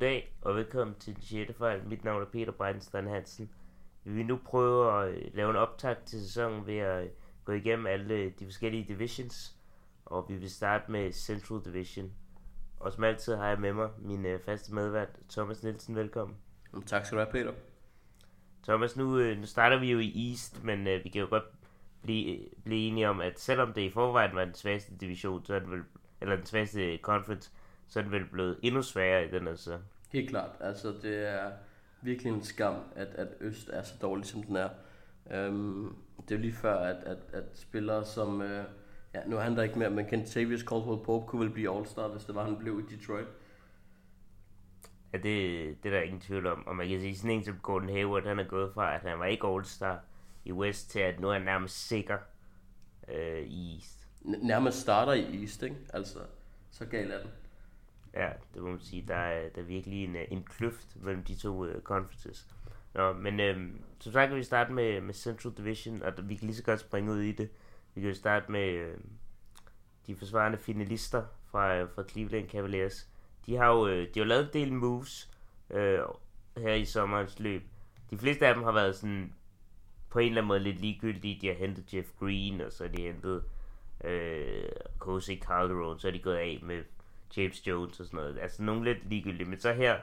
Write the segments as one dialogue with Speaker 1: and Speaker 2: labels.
Speaker 1: Goddag og velkommen til den 6. fejl. Mit navn er Peter Breinstein Hansen. Vi vil nu prøve at øh, lave en optag til sæsonen ved at øh, gå igennem alle de forskellige divisions. Og vi vil starte med Central Division. Og som altid har jeg med mig min øh, faste medvært, Thomas Nielsen. Velkommen.
Speaker 2: Tak skal du have, Peter.
Speaker 1: Thomas, nu, nu starter vi jo i East, men vi kan jo godt blive, blive enige om, at selvom det i forvejen var den svageste division, så er det vel, eller den svageste conference, så er det vel blevet endnu sværere i den her så.
Speaker 2: Helt klart. Altså, det er virkelig en skam, at, at Øst er så dårlig, som den er. Um, det er jo lige før, at, at, at spillere som... Uh, ja, nu er han der ikke mere, men Kentavious Caldwell Pope kunne vel blive All-Star, hvis det var, han blev i Detroit.
Speaker 1: Ja, det, det er der ingen tvivl om. Og man kan sige, sådan en som Gordon Hayward, han er gået fra, at han var ikke All-Star i West, til at nu er han nærmest sikker øh, i East.
Speaker 2: N- nærmest starter i East, ikke? Altså, så galt er den.
Speaker 1: Ja, det må man sige. Der er, der er virkelig en, øh, en kløft mellem de to uh, conferences. Nå, men øhm, så sagt kan vi starte med, med Central Division, og vi kan lige så godt springe ud i det. Vi kan starte med øh, de forsvarende finalister fra, øh, fra Cleveland Cavaliers. De har jo, øh, de har lavet en del moves øh, her i sommerens løb. De fleste af dem har været sådan på en eller anden måde lidt ligegyldige. De har hentet Jeff Green, og så har de hentet øh, Kose Calderon, så er de gået af med James Jones og sådan noget. Altså nogle lidt ligegyldige. Men så her,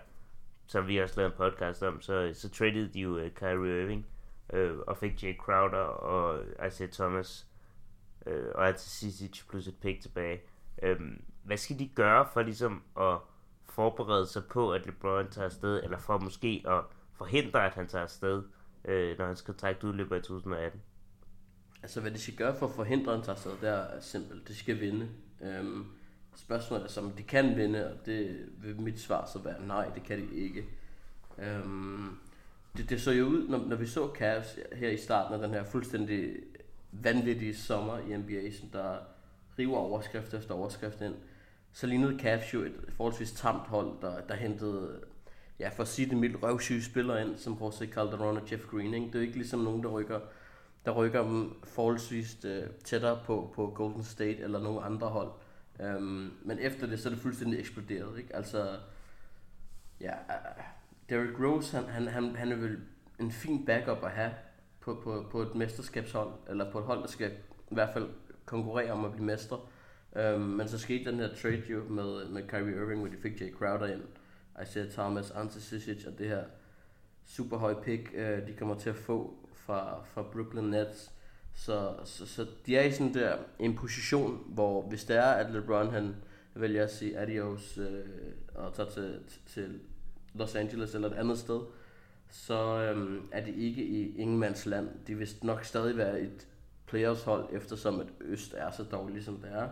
Speaker 1: som vi også lavede en podcast om, så, så traded de jo uh, Kyrie Irving uh, og fik Jay Crowder og Isaiah Thomas uh, og Artis plus et pick tilbage. Um, hvad skal de gøre for ligesom at forberede sig på, at LeBron tager afsted, eller for måske at forhindre, at han tager afsted, uh, når hans kontrakt udløber i 2018?
Speaker 2: Altså, hvad de skal gøre for at forhindre, at han tager afsted, det er simpelt. De skal vinde. Um, Spørgsmålet er, som de kan vinde, og det vil mit svar så være, nej, det kan de ikke. Øhm, det, det så jo ud, når, når vi så Cavs her i starten af den her fuldstændig vanvittige sommer i NBA, som der river overskrift efter overskrift ind, så lignede Cavs jo et forholdsvis tamt hold, der, der hentede, ja, for at sige det mildt, røvsyge spillere ind, som Jose Calderon og Jeff Green. Ikke? Det er jo ikke ligesom nogen, der rykker, der rykker dem forholdsvis øh, tættere på, på Golden State eller nogen andre hold. Um, men efter det, så er det fuldstændig eksploderet. Ikke? Altså, ja, uh, Derrick Rose, han, han, han, han er vel en fin backup at have på, på, på et mesterskabshold, eller på et hold, der skal i hvert fald konkurrere om at blive mestre. Um, men så skete den her trade jo med, med Kyrie Irving, hvor de fik Jay Crowder ind, Isaiah Thomas, Ante Sisic og det her super høje pick, uh, de kommer til at få fra, fra Brooklyn Nets. Så, så, så de er i sådan der en position, hvor hvis det er, at LeBron han vælger at sige adios øh, og tager til, til Los Angeles eller et andet sted, så øhm, er det ikke i ingenmands land. De vil nok stadig være et playoffs hold, eftersom at Øst er så dårligt, som det er.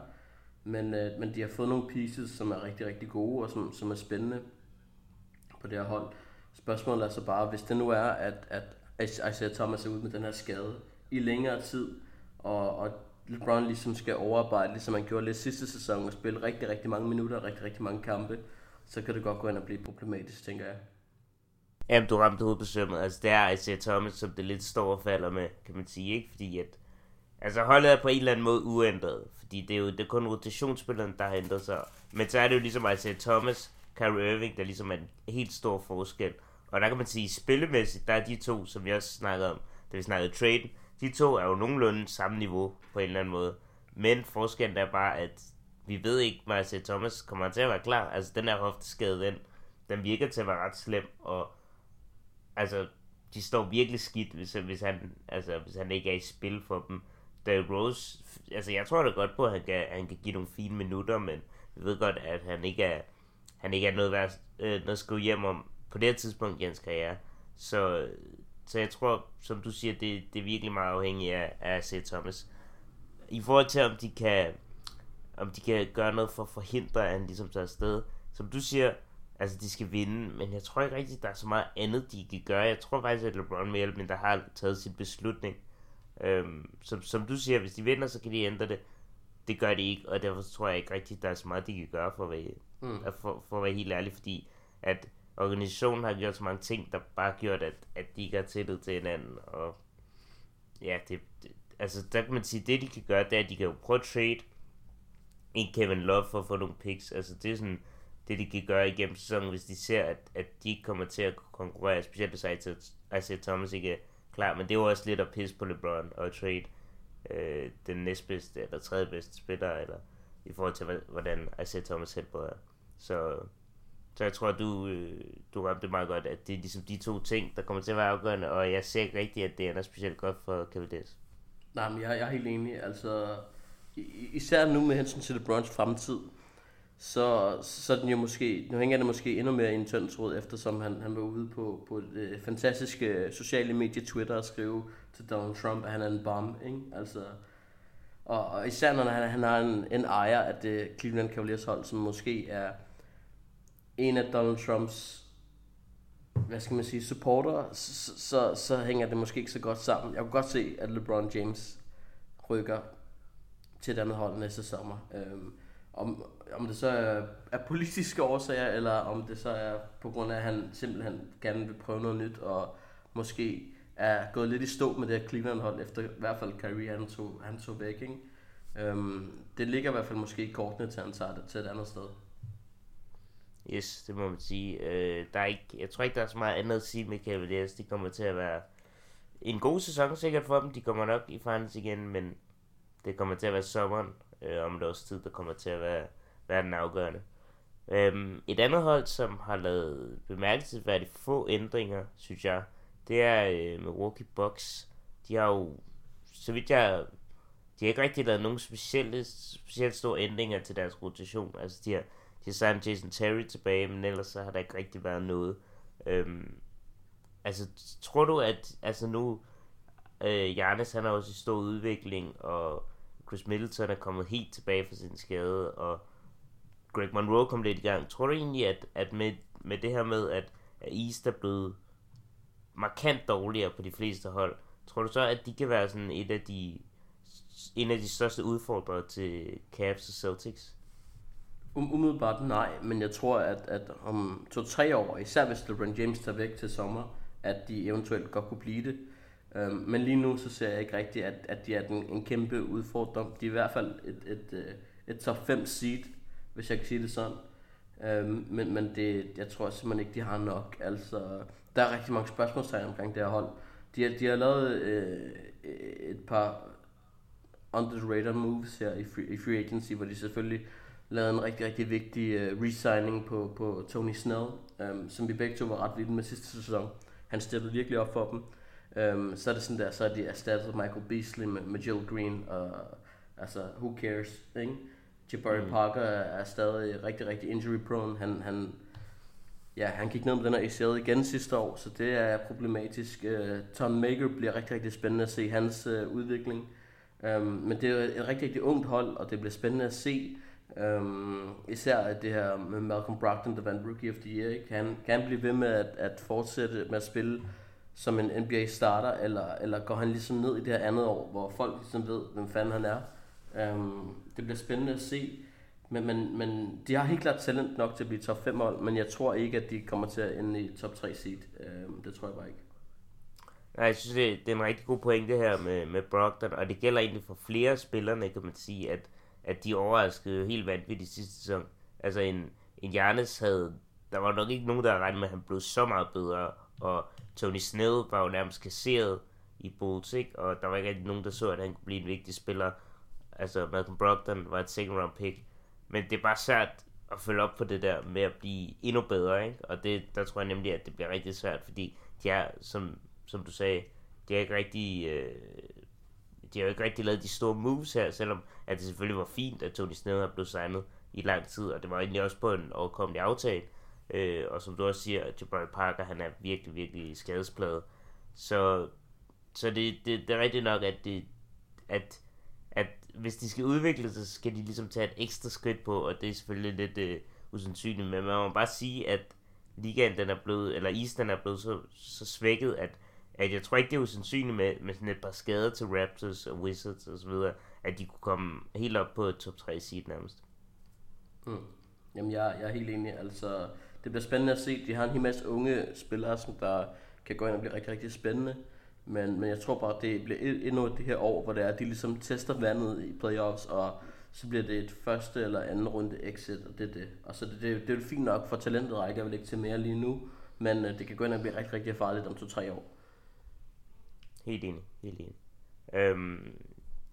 Speaker 2: Men, øh, men de har fået nogle pieces, som er rigtig, rigtig gode og som, som er spændende på det her hold. Spørgsmålet er så bare, hvis det nu er, at, at Isaiah Thomas er ude med den her skade, i længere tid, og, og LeBron ligesom skal overarbejde, ligesom han gjorde lidt sidste sæson, og spille rigtig, rigtig mange minutter, og rigtig, rigtig mange kampe, så kan det godt gå ind og blive problematisk, tænker jeg.
Speaker 1: Jamen, du ramte hovedet på sømmet. Altså, det er Isaiah Thomas, som det lidt står og falder med, kan man sige, ikke? Fordi at, altså, holdet er på en eller anden måde uændret, fordi det er jo det er kun rotationsspilleren, der har ændret sig. Men så er det jo ligesom Isaiah Thomas, Kyrie Irving, der ligesom er en helt stor forskel. Og der kan man sige, spillemæssigt, der er de to, som jeg også snakkede om, da vi snakkede trade, de to er jo nogenlunde samme niveau på en eller anden måde. Men forskellen er bare, at vi ved ikke, Marcel Thomas kommer til at være klar. Altså, den her hofteskade, den, den virker til at være ret slem, og altså, de står virkelig skidt, hvis, hvis, han, altså, hvis han ikke er i spil for dem. Da Rose, altså jeg tror da godt på, at han kan, han kan give nogle fine minutter, men vi ved godt, at han ikke er, han ikke er noget, værd, øh, noget at skrive hjem om på det her tidspunkt i hans karriere. Så så jeg tror, som du siger, det, det er virkelig meget afhængigt af, af Seth Thomas. I forhold til, om de kan, om de kan gøre noget for at forhindre, at han ligesom tager afsted. Som du siger, altså de skal vinde, men jeg tror ikke rigtigt, der er så meget andet, de kan gøre. Jeg tror faktisk, at LeBron mere eller mindre har taget sin beslutning. Øhm, som, som du siger, hvis de vinder, så kan de ændre det. Det gør de ikke, og derfor tror jeg ikke rigtigt, der er så meget, de kan gøre for at være, mm. for, for at være helt ærlig, fordi at organisationen har gjort så mange ting, der bare gjort, at, at de ikke har tillid til hinanden. Og ja, det, det, altså der kan man sige, det de kan gøre, det er, at de kan jo prøve at trade en Kevin Love for at få nogle picks. Altså det er sådan, det, de kan gøre igennem sæsonen, hvis de ser, at, at de ikke kommer til at konkurrere, specielt hvis Isaiah Thomas ikke er klar, men det er jo også lidt at pisse på LeBron og trade øh, den næstbedste eller tredje bedste spiller, eller i forhold til, hvordan Isaiah Thomas helbred er. Så, så jeg tror, du, øh, du ramte det meget godt, at det er ligesom de to ting, der kommer til at være afgørende, og jeg ser ikke rigtigt, at det er specielt godt for Cavaliers.
Speaker 2: Nej, men jeg, jeg er helt enig. Altså, især nu med hensyn til LeBrons fremtid, så, så er den jo måske, nu hænger det måske endnu mere i en tynd tråd, eftersom han, han var ude på, på det øh, fantastiske øh, sociale medie Twitter og skrive til Donald Trump, at han er en bomb, ikke? Altså, og, og især når han, han har en, en ejer af det Cleveland Cavaliers hold, som måske er en af Donald Trumps hvad skal man sige, supporter, så, så, så hænger det måske ikke så godt sammen. Jeg kunne godt se, at LeBron James rykker til et andet hold næste sommer. Øhm, om, om det så er, er politiske årsager, eller om det så er på grund af, at han simpelthen gerne vil prøve noget nyt, og måske er gået lidt i stå med det her Cleveland-hold, efter i hvert fald Kyrie han tog, han tog væk. Ikke? Øhm, det ligger i hvert fald måske i kortene til, at han tager det til et andet sted.
Speaker 1: Yes, det må man sige. Øh, der er ikke, jeg tror ikke, der er så meget andet at sige med Cavaliers. De kommer til at være en god sæson sikkert for dem. De kommer nok i finals igen, men det kommer til at være sommeren øh, om et års tid, der kommer til at være, være den afgørende. Øhm, et andet hold, som har lavet bemærkelsesværdigt få ændringer, synes jeg, det er øh, Milwaukee Bucks. De har jo, så vidt jeg, de har ikke rigtig lavet nogen specielle, specielt store ændringer til deres rotation. Altså de har, de har signet Jason Terry tilbage, men ellers så har der ikke rigtig været noget. Øhm, altså, tror du, at altså nu, øh, Giannis han har også i stor udvikling, og Chris Middleton er kommet helt tilbage fra sin skade, og Greg Monroe kom lidt i gang. Tror du egentlig, at, at med, med det her med, at, at East er blevet markant dårligere på de fleste hold, tror du så, at de kan være sådan et af de en af de største udfordrere til Cavs og Celtics?
Speaker 2: Um, umiddelbart nej, men jeg tror, at, at om to-tre år, især hvis LeBron James tager væk til sommer, at de eventuelt godt kunne blive det. Um, men lige nu så ser jeg ikke rigtigt, at, at de er den, en kæmpe udfordring. De er i hvert fald et, et, et, et top 5 seed, hvis jeg kan sige det sådan. Um, men men det, jeg tror simpelthen ikke, de har nok. Altså, der er rigtig mange spørgsmålstegn omkring det her hold. De har, de har lavet øh, et par under the radar moves her i free, i free agency, hvor de selvfølgelig lavede en rigtig, rigtig vigtig uh, resigning på, på Tony Snell, um, som vi begge to var ret vilde med sidste sæson. Han steppede virkelig op for dem. Um, så er det sådan der, så er de erstattet Michael Beasley med, med Jill Green, og altså, who cares, ikke? Jabari mm. Parker er stadig rigtig, rigtig injury prone. Han, han, ja, han gik ned med den her ACL igen sidste år, så det er problematisk. Uh, Tom Maker bliver rigtig, rigtig spændende at se hans uh, udvikling. Um, men det er et rigtig, rigtig ungt hold, og det bliver spændende at se, Um, især det her med Malcolm Brogdon, der vandt Rookie of the Year, ikke? Kan, kan blive ved med at, at fortsætte med at spille som en NBA starter, eller, eller går han ligesom ned i det her andet år, hvor folk ligesom ved, hvem fanden han er. Um, det bliver spændende at se, men, men, men de har helt klart talent nok til at blive top 5 hold, men jeg tror ikke, at de kommer til at ende i top 3 seed. Um, det tror jeg bare ikke.
Speaker 1: Nej, jeg synes, det, det er en rigtig god pointe her med, med Brogdon, og det gælder egentlig for flere spillerne, kan man sige, at at de overraskede helt vanvittigt sidste sæson. Altså en, en Giannis havde, der var nok ikke nogen, der regnede med, at han blev så meget bedre, og Tony Snell var jo nærmest kasseret i Bulls, ikke? og der var ikke rigtig nogen, der så, at han kunne blive en vigtig spiller. Altså Malcolm Brogdon var et second round pick, men det er bare svært at følge op på det der med at blive endnu bedre, ikke? og det, der tror jeg nemlig, at det bliver rigtig svært, fordi de er, som, som du sagde, de er ikke rigtig øh, de har jo ikke rigtig lavet de store moves her, selvom at det selvfølgelig var fint, at Tony Snell har blevet signet i lang tid, og det var egentlig også på en overkommelig aftale. Øh, og som du også siger, Jabari Parker, han er virkelig, virkelig skadespladet. Så, så det, det, det er rigtigt nok, at, det, at, at hvis de skal udvikle sig, så skal de ligesom tage et ekstra skridt på, og det er selvfølgelig lidt øh, usandsynligt, men man må bare sige, at ligaen den er blevet, eller East er blevet så, så svækket, at at jeg tror ikke, det er usandsynligt med, med sådan et par skader til Raptors og Wizards og så videre, at de kunne komme helt op på top 3 seed nærmest.
Speaker 2: Mm. Jamen, jeg, jeg er helt enig. Altså, det bliver spændende at se. De har en hel masse unge spillere, som der kan gå ind og blive rigtig, rigtig spændende. Men, men jeg tror bare, det bliver endnu det her år, hvor det er, at de ligesom tester vandet i playoffs og så bliver det et første eller anden runde exit, og det er det. Og så det, det, det er jo fint nok, for talentet rækker vel ikke til mere lige nu, men øh, det kan gå ind og blive rigtig, rigtig farligt om to-tre år.
Speaker 1: Helt enig, helt enig. Øhm,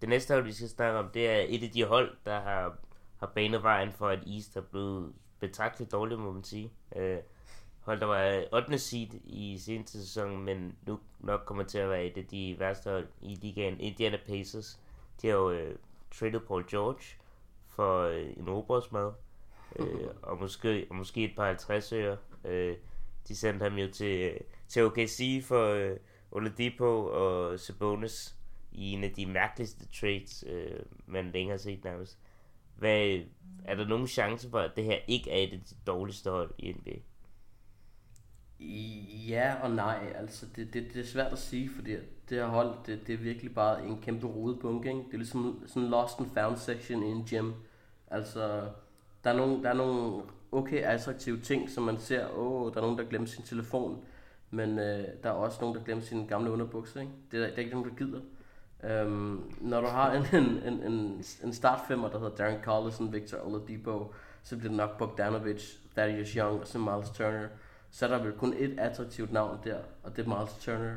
Speaker 1: det næste hold, vi skal snakke om, det er et af de hold, der har, har banet vejen for, at East er blevet betragteligt dårligt, må man sige. Øh, hold, der var 8. seed i seneste sæson, men nu nok kommer til at være et af de værste hold i ligaen. Indiana Pacers, de har jo øh, traded Paul George for øh, en robotsmad, øh, og, måske, og måske et par 50 øre. Øh, de sendte ham jo til, øh, til OKC for øh, Oladipo og Sabonis i en af de mærkeligste trades, øh, man længere har set nærmest. Hvad, er der nogen chance for, at det her ikke er et af de dårligste hold i NBA?
Speaker 2: Ja og nej, altså det, det, det er svært at sige, fordi det her hold, det, det er virkelig bare en kæmpe rodebunke, ikke? Det er ligesom sådan en lost and found section i en gym. Altså, der er nogle, der er nogle okay attraktive ting, som man ser, åh, oh, der er nogen, der glemmer sin telefon, men øh, der er også nogen, der glemmer sine gamle underbukser, ikke? Det er, det er ikke nogen, der gider. Um, når du har en, en, en, en, en startfemmer, der hedder Darren Collison, Victor Oladipo, så bliver det nok Bogdanovic, Thaddeus Young og så Miles Turner så er der vel kun et attraktivt navn der, og det er Miles Turner.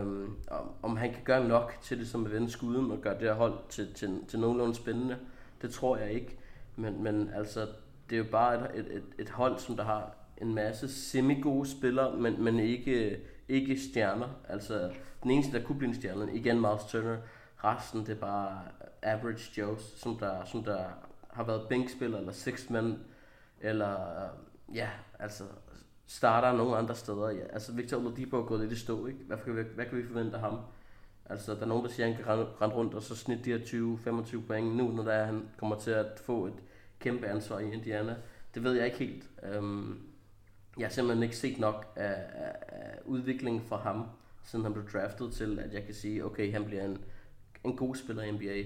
Speaker 2: Um, om, om han kan gøre nok til det som at vende skuden og gøre det her hold til, til, til nogenlunde spændende, det tror jeg ikke. Men, men altså, det er jo bare et, et, et, et hold, som der har en masse semi-gode spillere, men, men ikke, ikke stjerner. Altså, den eneste, der kunne blive en stjerne, igen Miles Turner. Resten, det er bare average Joes, som der, som der har været bænkspiller, eller sixth man, eller øh, ja, altså starter nogle andre steder. Ja. Altså Victor Oladipo er gået lidt i stå, ikke? Hvad kan vi, hvad kan vi forvente af ham? Altså, der er nogen, der siger, at han kan rende, rende rundt og så snit de her 20-25 point nu, når der er, han kommer til at få et kæmpe ansvar i Indiana. Det ved jeg ikke helt. Um, jeg har simpelthen ikke set nok af, af, af udviklingen fra ham, siden han blev draftet til, at jeg kan sige, okay, han bliver en, en god spiller i NBA.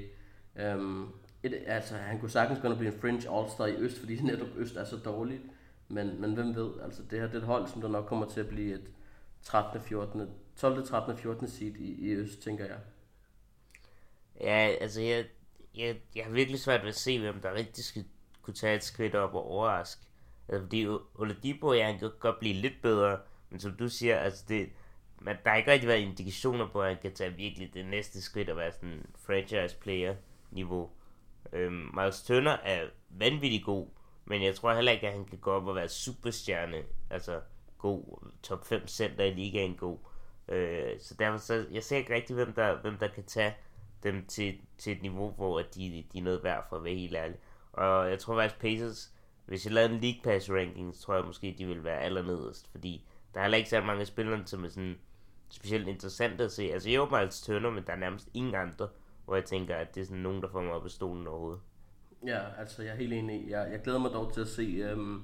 Speaker 2: Um, øhm, et, altså, han kunne sagtens gå og blive en fringe all-star i Øst, fordi netop Øst er så dårligt. Men, men hvem ved, altså det her det er et hold, som der nok kommer til at blive et 13. 14. 12. 13. 14. seed i, i Øst, tænker jeg.
Speaker 1: Ja, altså jeg, jeg, jeg har virkelig svært ved at se, hvem der rigtig skal kunne tage et skridt op og overraske. Øh, fordi Oladipo, ja, han kan godt blive lidt bedre, men som du siger, altså det, men der har ikke rigtig været indikationer på, at han kan tage virkelig det næste skridt og være sådan franchise player niveau. Øhm, Miles Turner er vanvittig god, men jeg tror heller ikke, at han kan gå op og være superstjerne. Altså god top 5 center i ligaen god. Øh, så derfor så, jeg ser ikke rigtig, hvem der, hvem der kan tage dem til, til et niveau, hvor de, de er noget værd for at være helt ærlig. Og jeg tror faktisk Pacers, hvis jeg lavede en League Pass ranking, så tror jeg måske, de vil være allernederst, fordi der er heller ikke så mange spillere, som er sådan specielt interessante at se. Altså jeg åbner altså tønder, men der er nærmest ingen andre, hvor jeg tænker, at det er sådan nogen, der får mig op af stolen overhovedet.
Speaker 2: Ja, altså jeg er helt enig. Jeg, jeg glæder mig dog til at se øhm,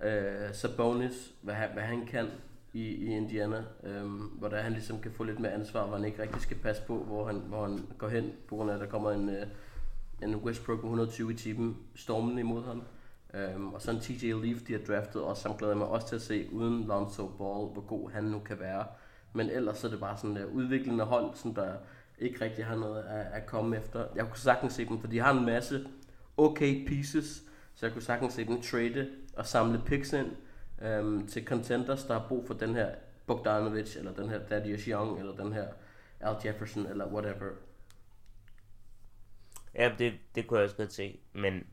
Speaker 2: øh, Sabonis, hvad han, hvad han kan i, i Indiana. øhm, hvor der han ligesom kan få lidt mere ansvar, hvor han ikke rigtig skal passe på, hvor han, hvor han går hen, på grund af, at der kommer en, Øh, en Westbrook på 120 i timen stormende imod ham. Øhm, og så en TJ Leaf, de har draftet, og som glæder mig også til at se uden Lonzo Ball, hvor god han nu kan være. Men ellers så er det bare sådan et udviklende hold, som der ikke rigtig har noget at, at komme efter. Jeg kunne sagtens se dem, for de har en masse okay pieces, så jeg kunne sagtens se dem trade og samle picks ind øhm, til contenders, der har brug for den her Bogdanovic, eller den her Thaddeus Young, eller den her Al Jefferson, eller whatever.
Speaker 1: Ja, det, det kunne jeg også godt se, men,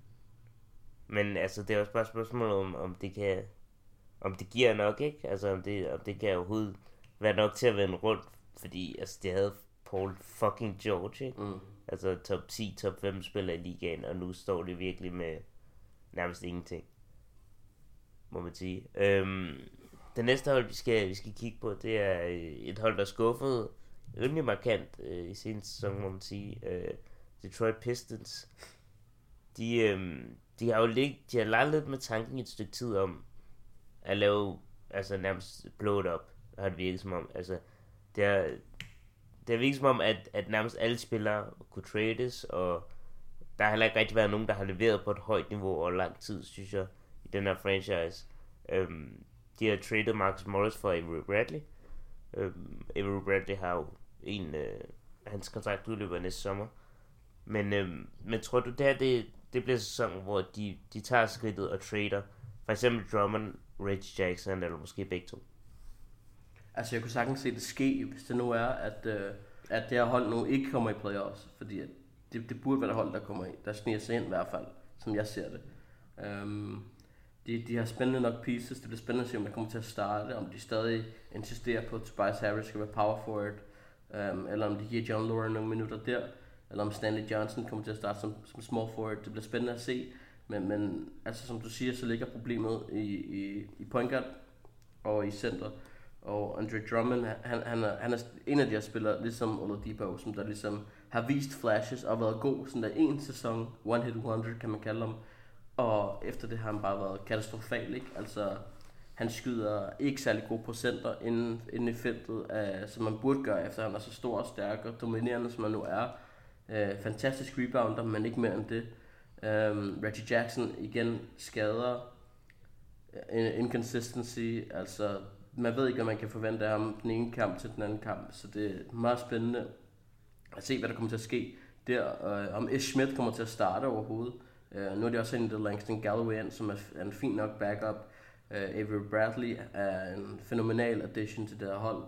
Speaker 1: men altså, det er også bare spørgsmål om, om det kan, om det giver nok, ikke? Altså, om det, om det kan overhovedet være nok til at vende rundt, fordi altså, det havde Paul fucking George, ikke? Mm. Altså top 10, top 5 spiller i ligaen, og nu står det virkelig med nærmest ingenting. Må man sige. Øhm, det næste hold, vi skal, vi skal kigge på, det er øh, et hold, der skuffede rimelig markant øh, i seneste sæson, må man sige. Øh, Detroit Pistons. De, øhm, de har jo lig, de har leget lidt med tanken i et stykke tid om at lave, altså nærmest blow it up, har det virket som om. Altså, det har, det virker som om, at, at nærmest alle spillere kunne trades, og der har heller ikke rigtig været nogen, der har leveret på et højt niveau over lang tid, synes jeg, i den her franchise. Øhm, de har traded Marcus Morris for Avery Bradley. Øhm, Avery Bradley har jo en, øh, hans kontrakt udløber næste sommer. Men, øh, men tror du, det her det, det bliver sæson, hvor de, de tager skridtet og trader? For eksempel Drummond, Rich Jackson, eller måske begge to?
Speaker 2: Altså, jeg kunne sagtens se det ske, hvis det nu er, at, øh, at det her hold nu ikke kommer i playoffs. Fordi at det, det burde være det hold, der kommer i. Der sniger sig ind i hvert fald, som jeg ser det. Um, de, de har spændende nok pieces. Det bliver spændende at se, om de kommer til at starte. Om de stadig insisterer på, at Tobias Harris skal være power forward. Um, eller om de giver John Lauren nogle minutter der. Eller om Stanley Johnson kommer til at starte som, som small forward. Det bliver spændende at se. Men, men altså, som du siger, så ligger problemet i, i, i point guard og i center. Og Andre Drummond, han, han, er, han er en af de her spillere, ligesom Oladipo, som der ligesom har vist flashes og været god sådan der en sæson, one hit wonder kan man kalde ham. Og efter det har han bare været katastrofal, ikke? Altså, han skyder ikke særlig gode procenter inden, inden i feltet, uh, som man burde gøre, efter han er så stor og stærk og dominerende, som han nu er. Øh, fantastisk rebounder, men ikke mere end det. Um, Reggie Jackson igen skader, øh, inconsistency, altså man ved ikke, hvad man kan forvente af ham den ene kamp til den anden kamp, så det er meget spændende at se, hvad der kommer til at ske der. øh, om Ish Schmidt kommer til at starte overhovedet. Øh, nu er det også hentet Langston Galloway ind, som er, er en fin nok backup. Øh, Avery Bradley er en fænomenal addition til det her hold.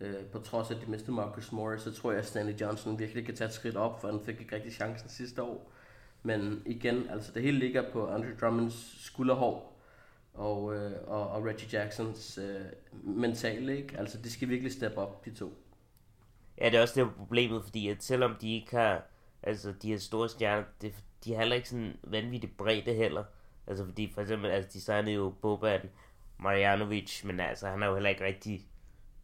Speaker 2: Uh, på trods af, at de mistede Marcus Morris, så tror jeg, at Stanley Johnson virkelig kan tage et skridt op, for han fik ikke rigtig chancen sidste år. Men igen, altså det hele ligger på Andre Drummonds skulderhår, og, øh, og, og Reggie Jacksons øh, mentale, ikke? Altså, de skal virkelig steppe op, de to.
Speaker 1: Ja, det er også det problemet, fordi at selvom de ikke har, altså de her store stjerner, det, de har heller ikke sådan vanvittigt bredde heller. Altså fordi for eksempel, altså de signede jo Boban Marjanovic, men altså han er jo heller ikke rigtig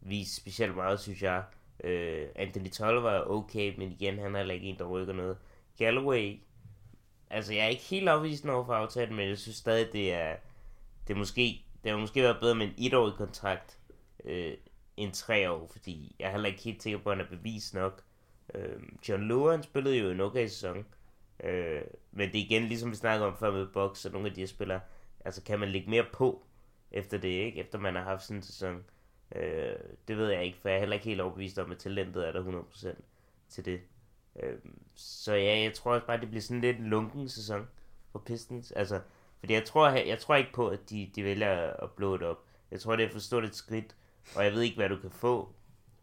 Speaker 1: vist specielt meget, synes jeg. Øh, Anthony Tolliver var okay, men igen, han er heller ikke en, der rykker noget. Galloway, altså jeg er ikke helt afvist over for aftalen, men jeg synes stadig, det er, det er måske, det har måske været bedre med en etårig kontrakt, øh, end tre år, fordi jeg er heller ikke helt sikker på, at han er bevis nok. Øh, John Lohan spillede jo en okay sæson, øh, men det er igen, ligesom vi snakkede om før med Box, og nogle af de her spillere, altså kan man lægge mere på efter det, ikke? Efter man har haft sådan en sæson. Øh, det ved jeg ikke, for jeg er heller ikke helt overbevist om, at talentet er der 100% til det. Øh, så ja, jeg tror også bare, det bliver sådan lidt en lunken sæson for Pistons. Altså, fordi jeg tror, jeg, jeg tror ikke på, at de, de vælger at blå det op. Jeg tror, det er for stort et skridt, og jeg ved ikke, hvad du kan få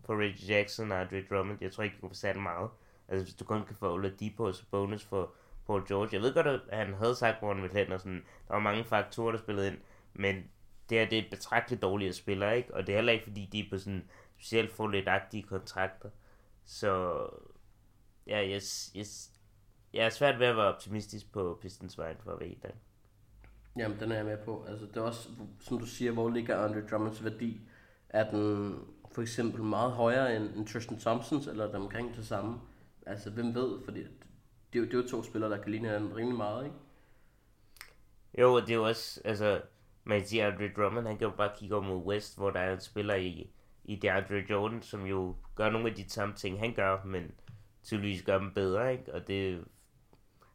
Speaker 1: på Reggie Jackson og Andre Drummond. Jeg tror ikke, du kan få særlig meget. Altså, hvis du kun kan få Oladipo så bonus for Paul George. Jeg ved godt, at han havde sagt, hvor han ville hen, og sådan, der var mange faktorer, der spillede ind, men det er det et betragteligt dårligere spiller, ikke? Og det er heller ikke, fordi de er på sådan specielt få lidt agtige kontrakter. Så ja, jeg, jeg, jeg er svært ved at være optimistisk på Pistons vejen for at være helt
Speaker 2: Jamen, den er jeg med på. Altså, det er også, som du siger, hvor ligger Andre Drummonds værdi? Er den for eksempel meget højere end, end Tristan Thompsons, eller er der omkring det samme? Altså, hvem ved? Fordi det, det, er, jo, det er jo to spillere, der kan ligne hinanden rimelig meget, ikke?
Speaker 1: Jo, det er jo også, altså, man siger, Andre Drummond, han kan jo bare kigge over mod West, hvor der er en spiller i, i DeAndre Jordan, som jo gør nogle af de samme ting, han gør, men tydeligvis gør dem bedre, ikke? Og det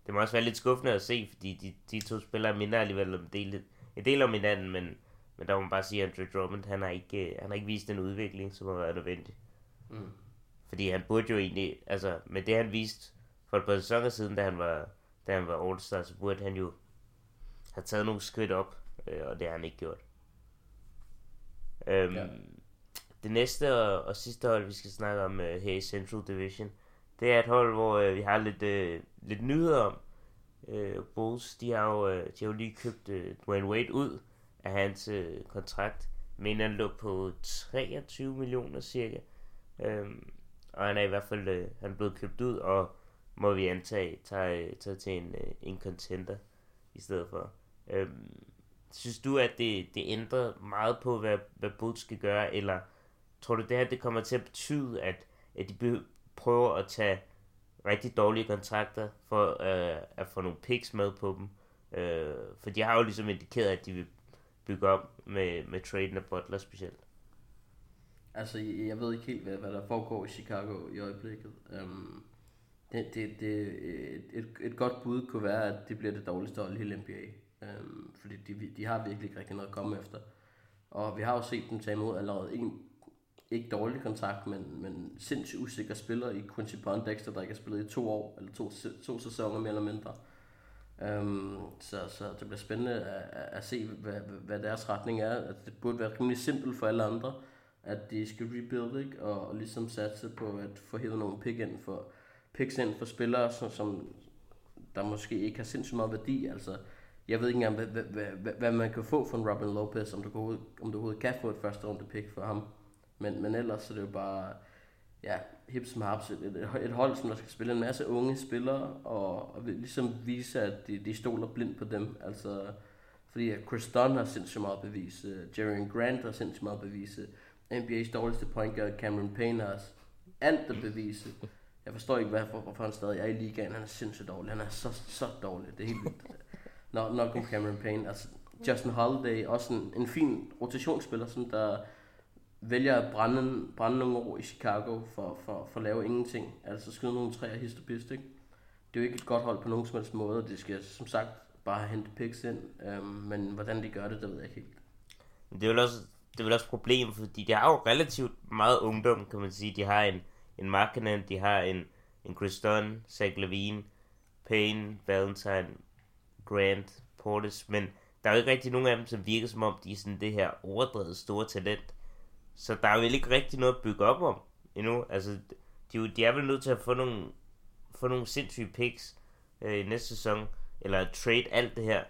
Speaker 1: det må også være lidt skuffende at se, fordi de, de to spillere minder alligevel om del, en del om hinanden, men, men der må man bare sige, at Andrew Drummond, han har ikke, han har ikke vist den udvikling, som har været nødvendig. Mm. Fordi han burde jo egentlig, altså med det han viste for et par sæsoner siden, da han var, da han var All-Star, så burde han jo have taget nogle skridt op, øh, og det har han ikke gjort. Øhm, ja. Det næste og, og sidste hold, vi skal snakke om øh, her i Central Division, det er et hold, hvor øh, vi har lidt, øh, lidt nyheder om. Øh, Bulls, de har jo, øh, de har jo lige købt øh, Dwayne Wade ud af hans øh, kontrakt. Men han lå på 23 millioner cirka. Øhm, og han er i hvert fald øh, han er blevet købt ud, og må vi antage, tager, tager til en, øh, en contender i stedet for. Øhm, synes du, at det, det ændrer meget på, hvad, hvad Bulls skal gøre, eller tror du, det her det kommer til at betyde, at, at de prøver at tage rigtig dårlige kontrakter for øh, at få nogle picks med på dem. Øh, for de har jo ligesom indikeret, at de vil bygge op med, med traden af Butler specielt.
Speaker 2: Altså, jeg ved ikke helt, hvad, hvad der foregår i Chicago i øjeblikket. Um, det, det, det, øh, et, et godt bud kunne være, at det bliver det dårligste hold i hele NBA. Øhm, fordi de, de har virkelig ikke rigtig noget at komme efter. Og vi har jo set dem tage imod allerede en ikke dårlig kontakt, men, men sindssygt usikker spiller i Quincy Pondexter, der ikke har spillet i to år, eller to, to sæsoner mere eller mindre. Øhm, så, så det bliver spændende at, at, at se, hvad, hvad deres retning er. At det burde være rimelig simpelt for alle andre, at de skal rebuild, ikke? Og, og ligesom satse på at få hævet nogle pick ind for, picks ind for spillere, som, som der måske ikke har sindssygt meget værdi. Altså, jeg ved ikke engang, hvad, hvad, hvad, hvad, man kan få fra en Robin Lopez, om du, kan, om du overhovedet kan få et første runde pick for ham. Men, men ellers så er det jo bare, ja, hip som haps, et, et, et hold, som der skal spille en masse unge spillere, og, og ligesom vise, at de, de stoler blindt på dem. Altså, fordi Chris Dunn har sindssygt meget at bevise, Jerry Grant har sindssygt meget at bevise, NBA's dårligste point guard, Cameron Payne har alt at bevise. Jeg forstår ikke, hvorfor, hvorfor han stadig er i ligaen. Han er sindssygt dårlig. Han er så, så dårlig. Det er helt vildt. Nok, nok om Cameron Payne. Altså, Justin Holiday, også en, en fin rotationsspiller, som der vælger at brænde, brænde nogle år i Chicago for, for, for at lave ingenting. Altså skyde nogle træer hist og pist, ikke? Det er jo ikke et godt hold på nogen som helst måde, det skal som sagt bare hente picks ind. Øhm, men hvordan de gør det, det ved jeg ikke helt.
Speaker 1: Det er vel også, det er vel også et problem, fordi de har jo relativt meget ungdom, kan man sige. De har en, en Markkinen, de har en, en Chris Dunn, Zach Levine, Payne, Valentine, Grant, Portis, men der er jo ikke rigtig nogen af dem, som virker som om, de er sådan det her overdrevet store talent. Så der er jo ikke rigtig noget at bygge op om endnu. Altså, de, de er vel nødt til at få nogle, få nogle sindssyge picks øh, i næste sæson, eller trade alt det her,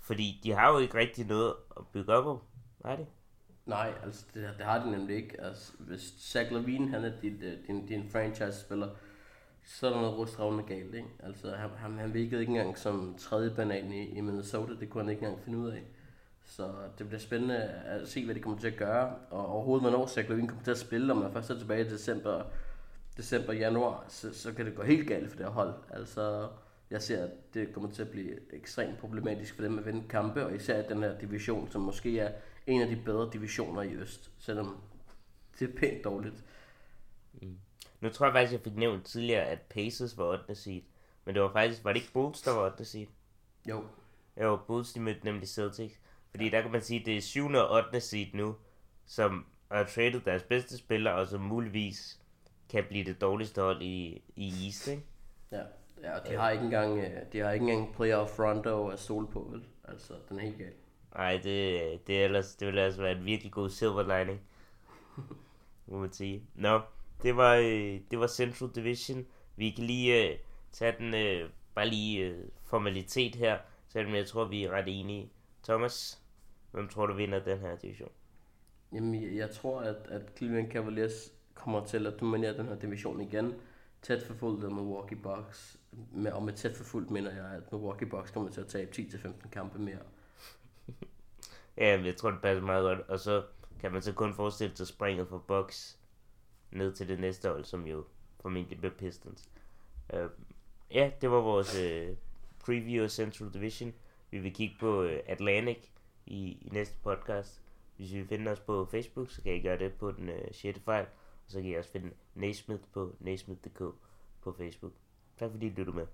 Speaker 1: fordi de har jo ikke rigtig noget at bygge op om. Nej det?
Speaker 2: Nej, altså det, det har de nemlig ikke. Altså, hvis Zach Levine han er din, øh, din, din franchise-spiller, så er der noget rustravne galt, ikke? Altså, han, han, han virkede ikke engang som tredje banan i, i Minnesota, det kunne han ikke engang finde ud af. Så det bliver spændende at se, hvad de kommer til at gøre, og overhovedet, hvornår Zach Levine kommer til at spille, om man først er tilbage i december, december januar, så, så kan det gå helt galt for det her hold. Altså, jeg ser, at det kommer til at blive ekstremt problematisk for dem at vinde kampe, og især den her division, som måske er en af de bedre divisioner i Øst, selvom det er pænt dårligt.
Speaker 1: Mm. Nu tror jeg faktisk, jeg fik nævnt tidligere, at Pacers var 8. seed. Men det var faktisk, var det ikke Bulls, der var 8. seed?
Speaker 2: Jo.
Speaker 1: Jo, Bulls, de mødte nemlig Celtics. Fordi ja. der kan man sige, at det er 7. og 8. seed nu, som har traded deres bedste spiller, og som muligvis kan blive det dårligste hold i, i East, ikke?
Speaker 2: Ja, ja de, har ikke engang, øh, de har ikke engang playoff Rondo at stole på, vel? Altså, den er helt galt.
Speaker 1: Nej, det, det, ellers, det vil altså være en virkelig god silver lining. må man sige. Nå, det var, øh, det var Central Division. Vi kan lige uh, tage den uh, bare lige uh, formalitet her, selvom jeg tror, vi er ret enige. Thomas, hvem tror du vinder den her division?
Speaker 2: Jamen, jeg tror, at, at Cleveland Cavaliers kommer til at dominere den her division igen. Tæt forfulgt af Milwaukee Bucks. Med, og med tæt forfulgt mener jeg, at Milwaukee Bucks kommer til at tabe 10-15 kampe mere.
Speaker 1: ja, jeg tror, det passer meget godt. Og så kan man så kun forestille sig springet for Bucks ned til det næste hold, som jo formentlig bliver Pistons. Uh, ja, det var vores uh, preview af Central Division. Vi vil kigge på uh, Atlantic i, i næste podcast. Hvis I finder os på Facebook, så kan I gøre det på den uh, 6. fejl. Og så kan I også finde Naismith på naismith.dk på Facebook. Tak fordi I lyttede med.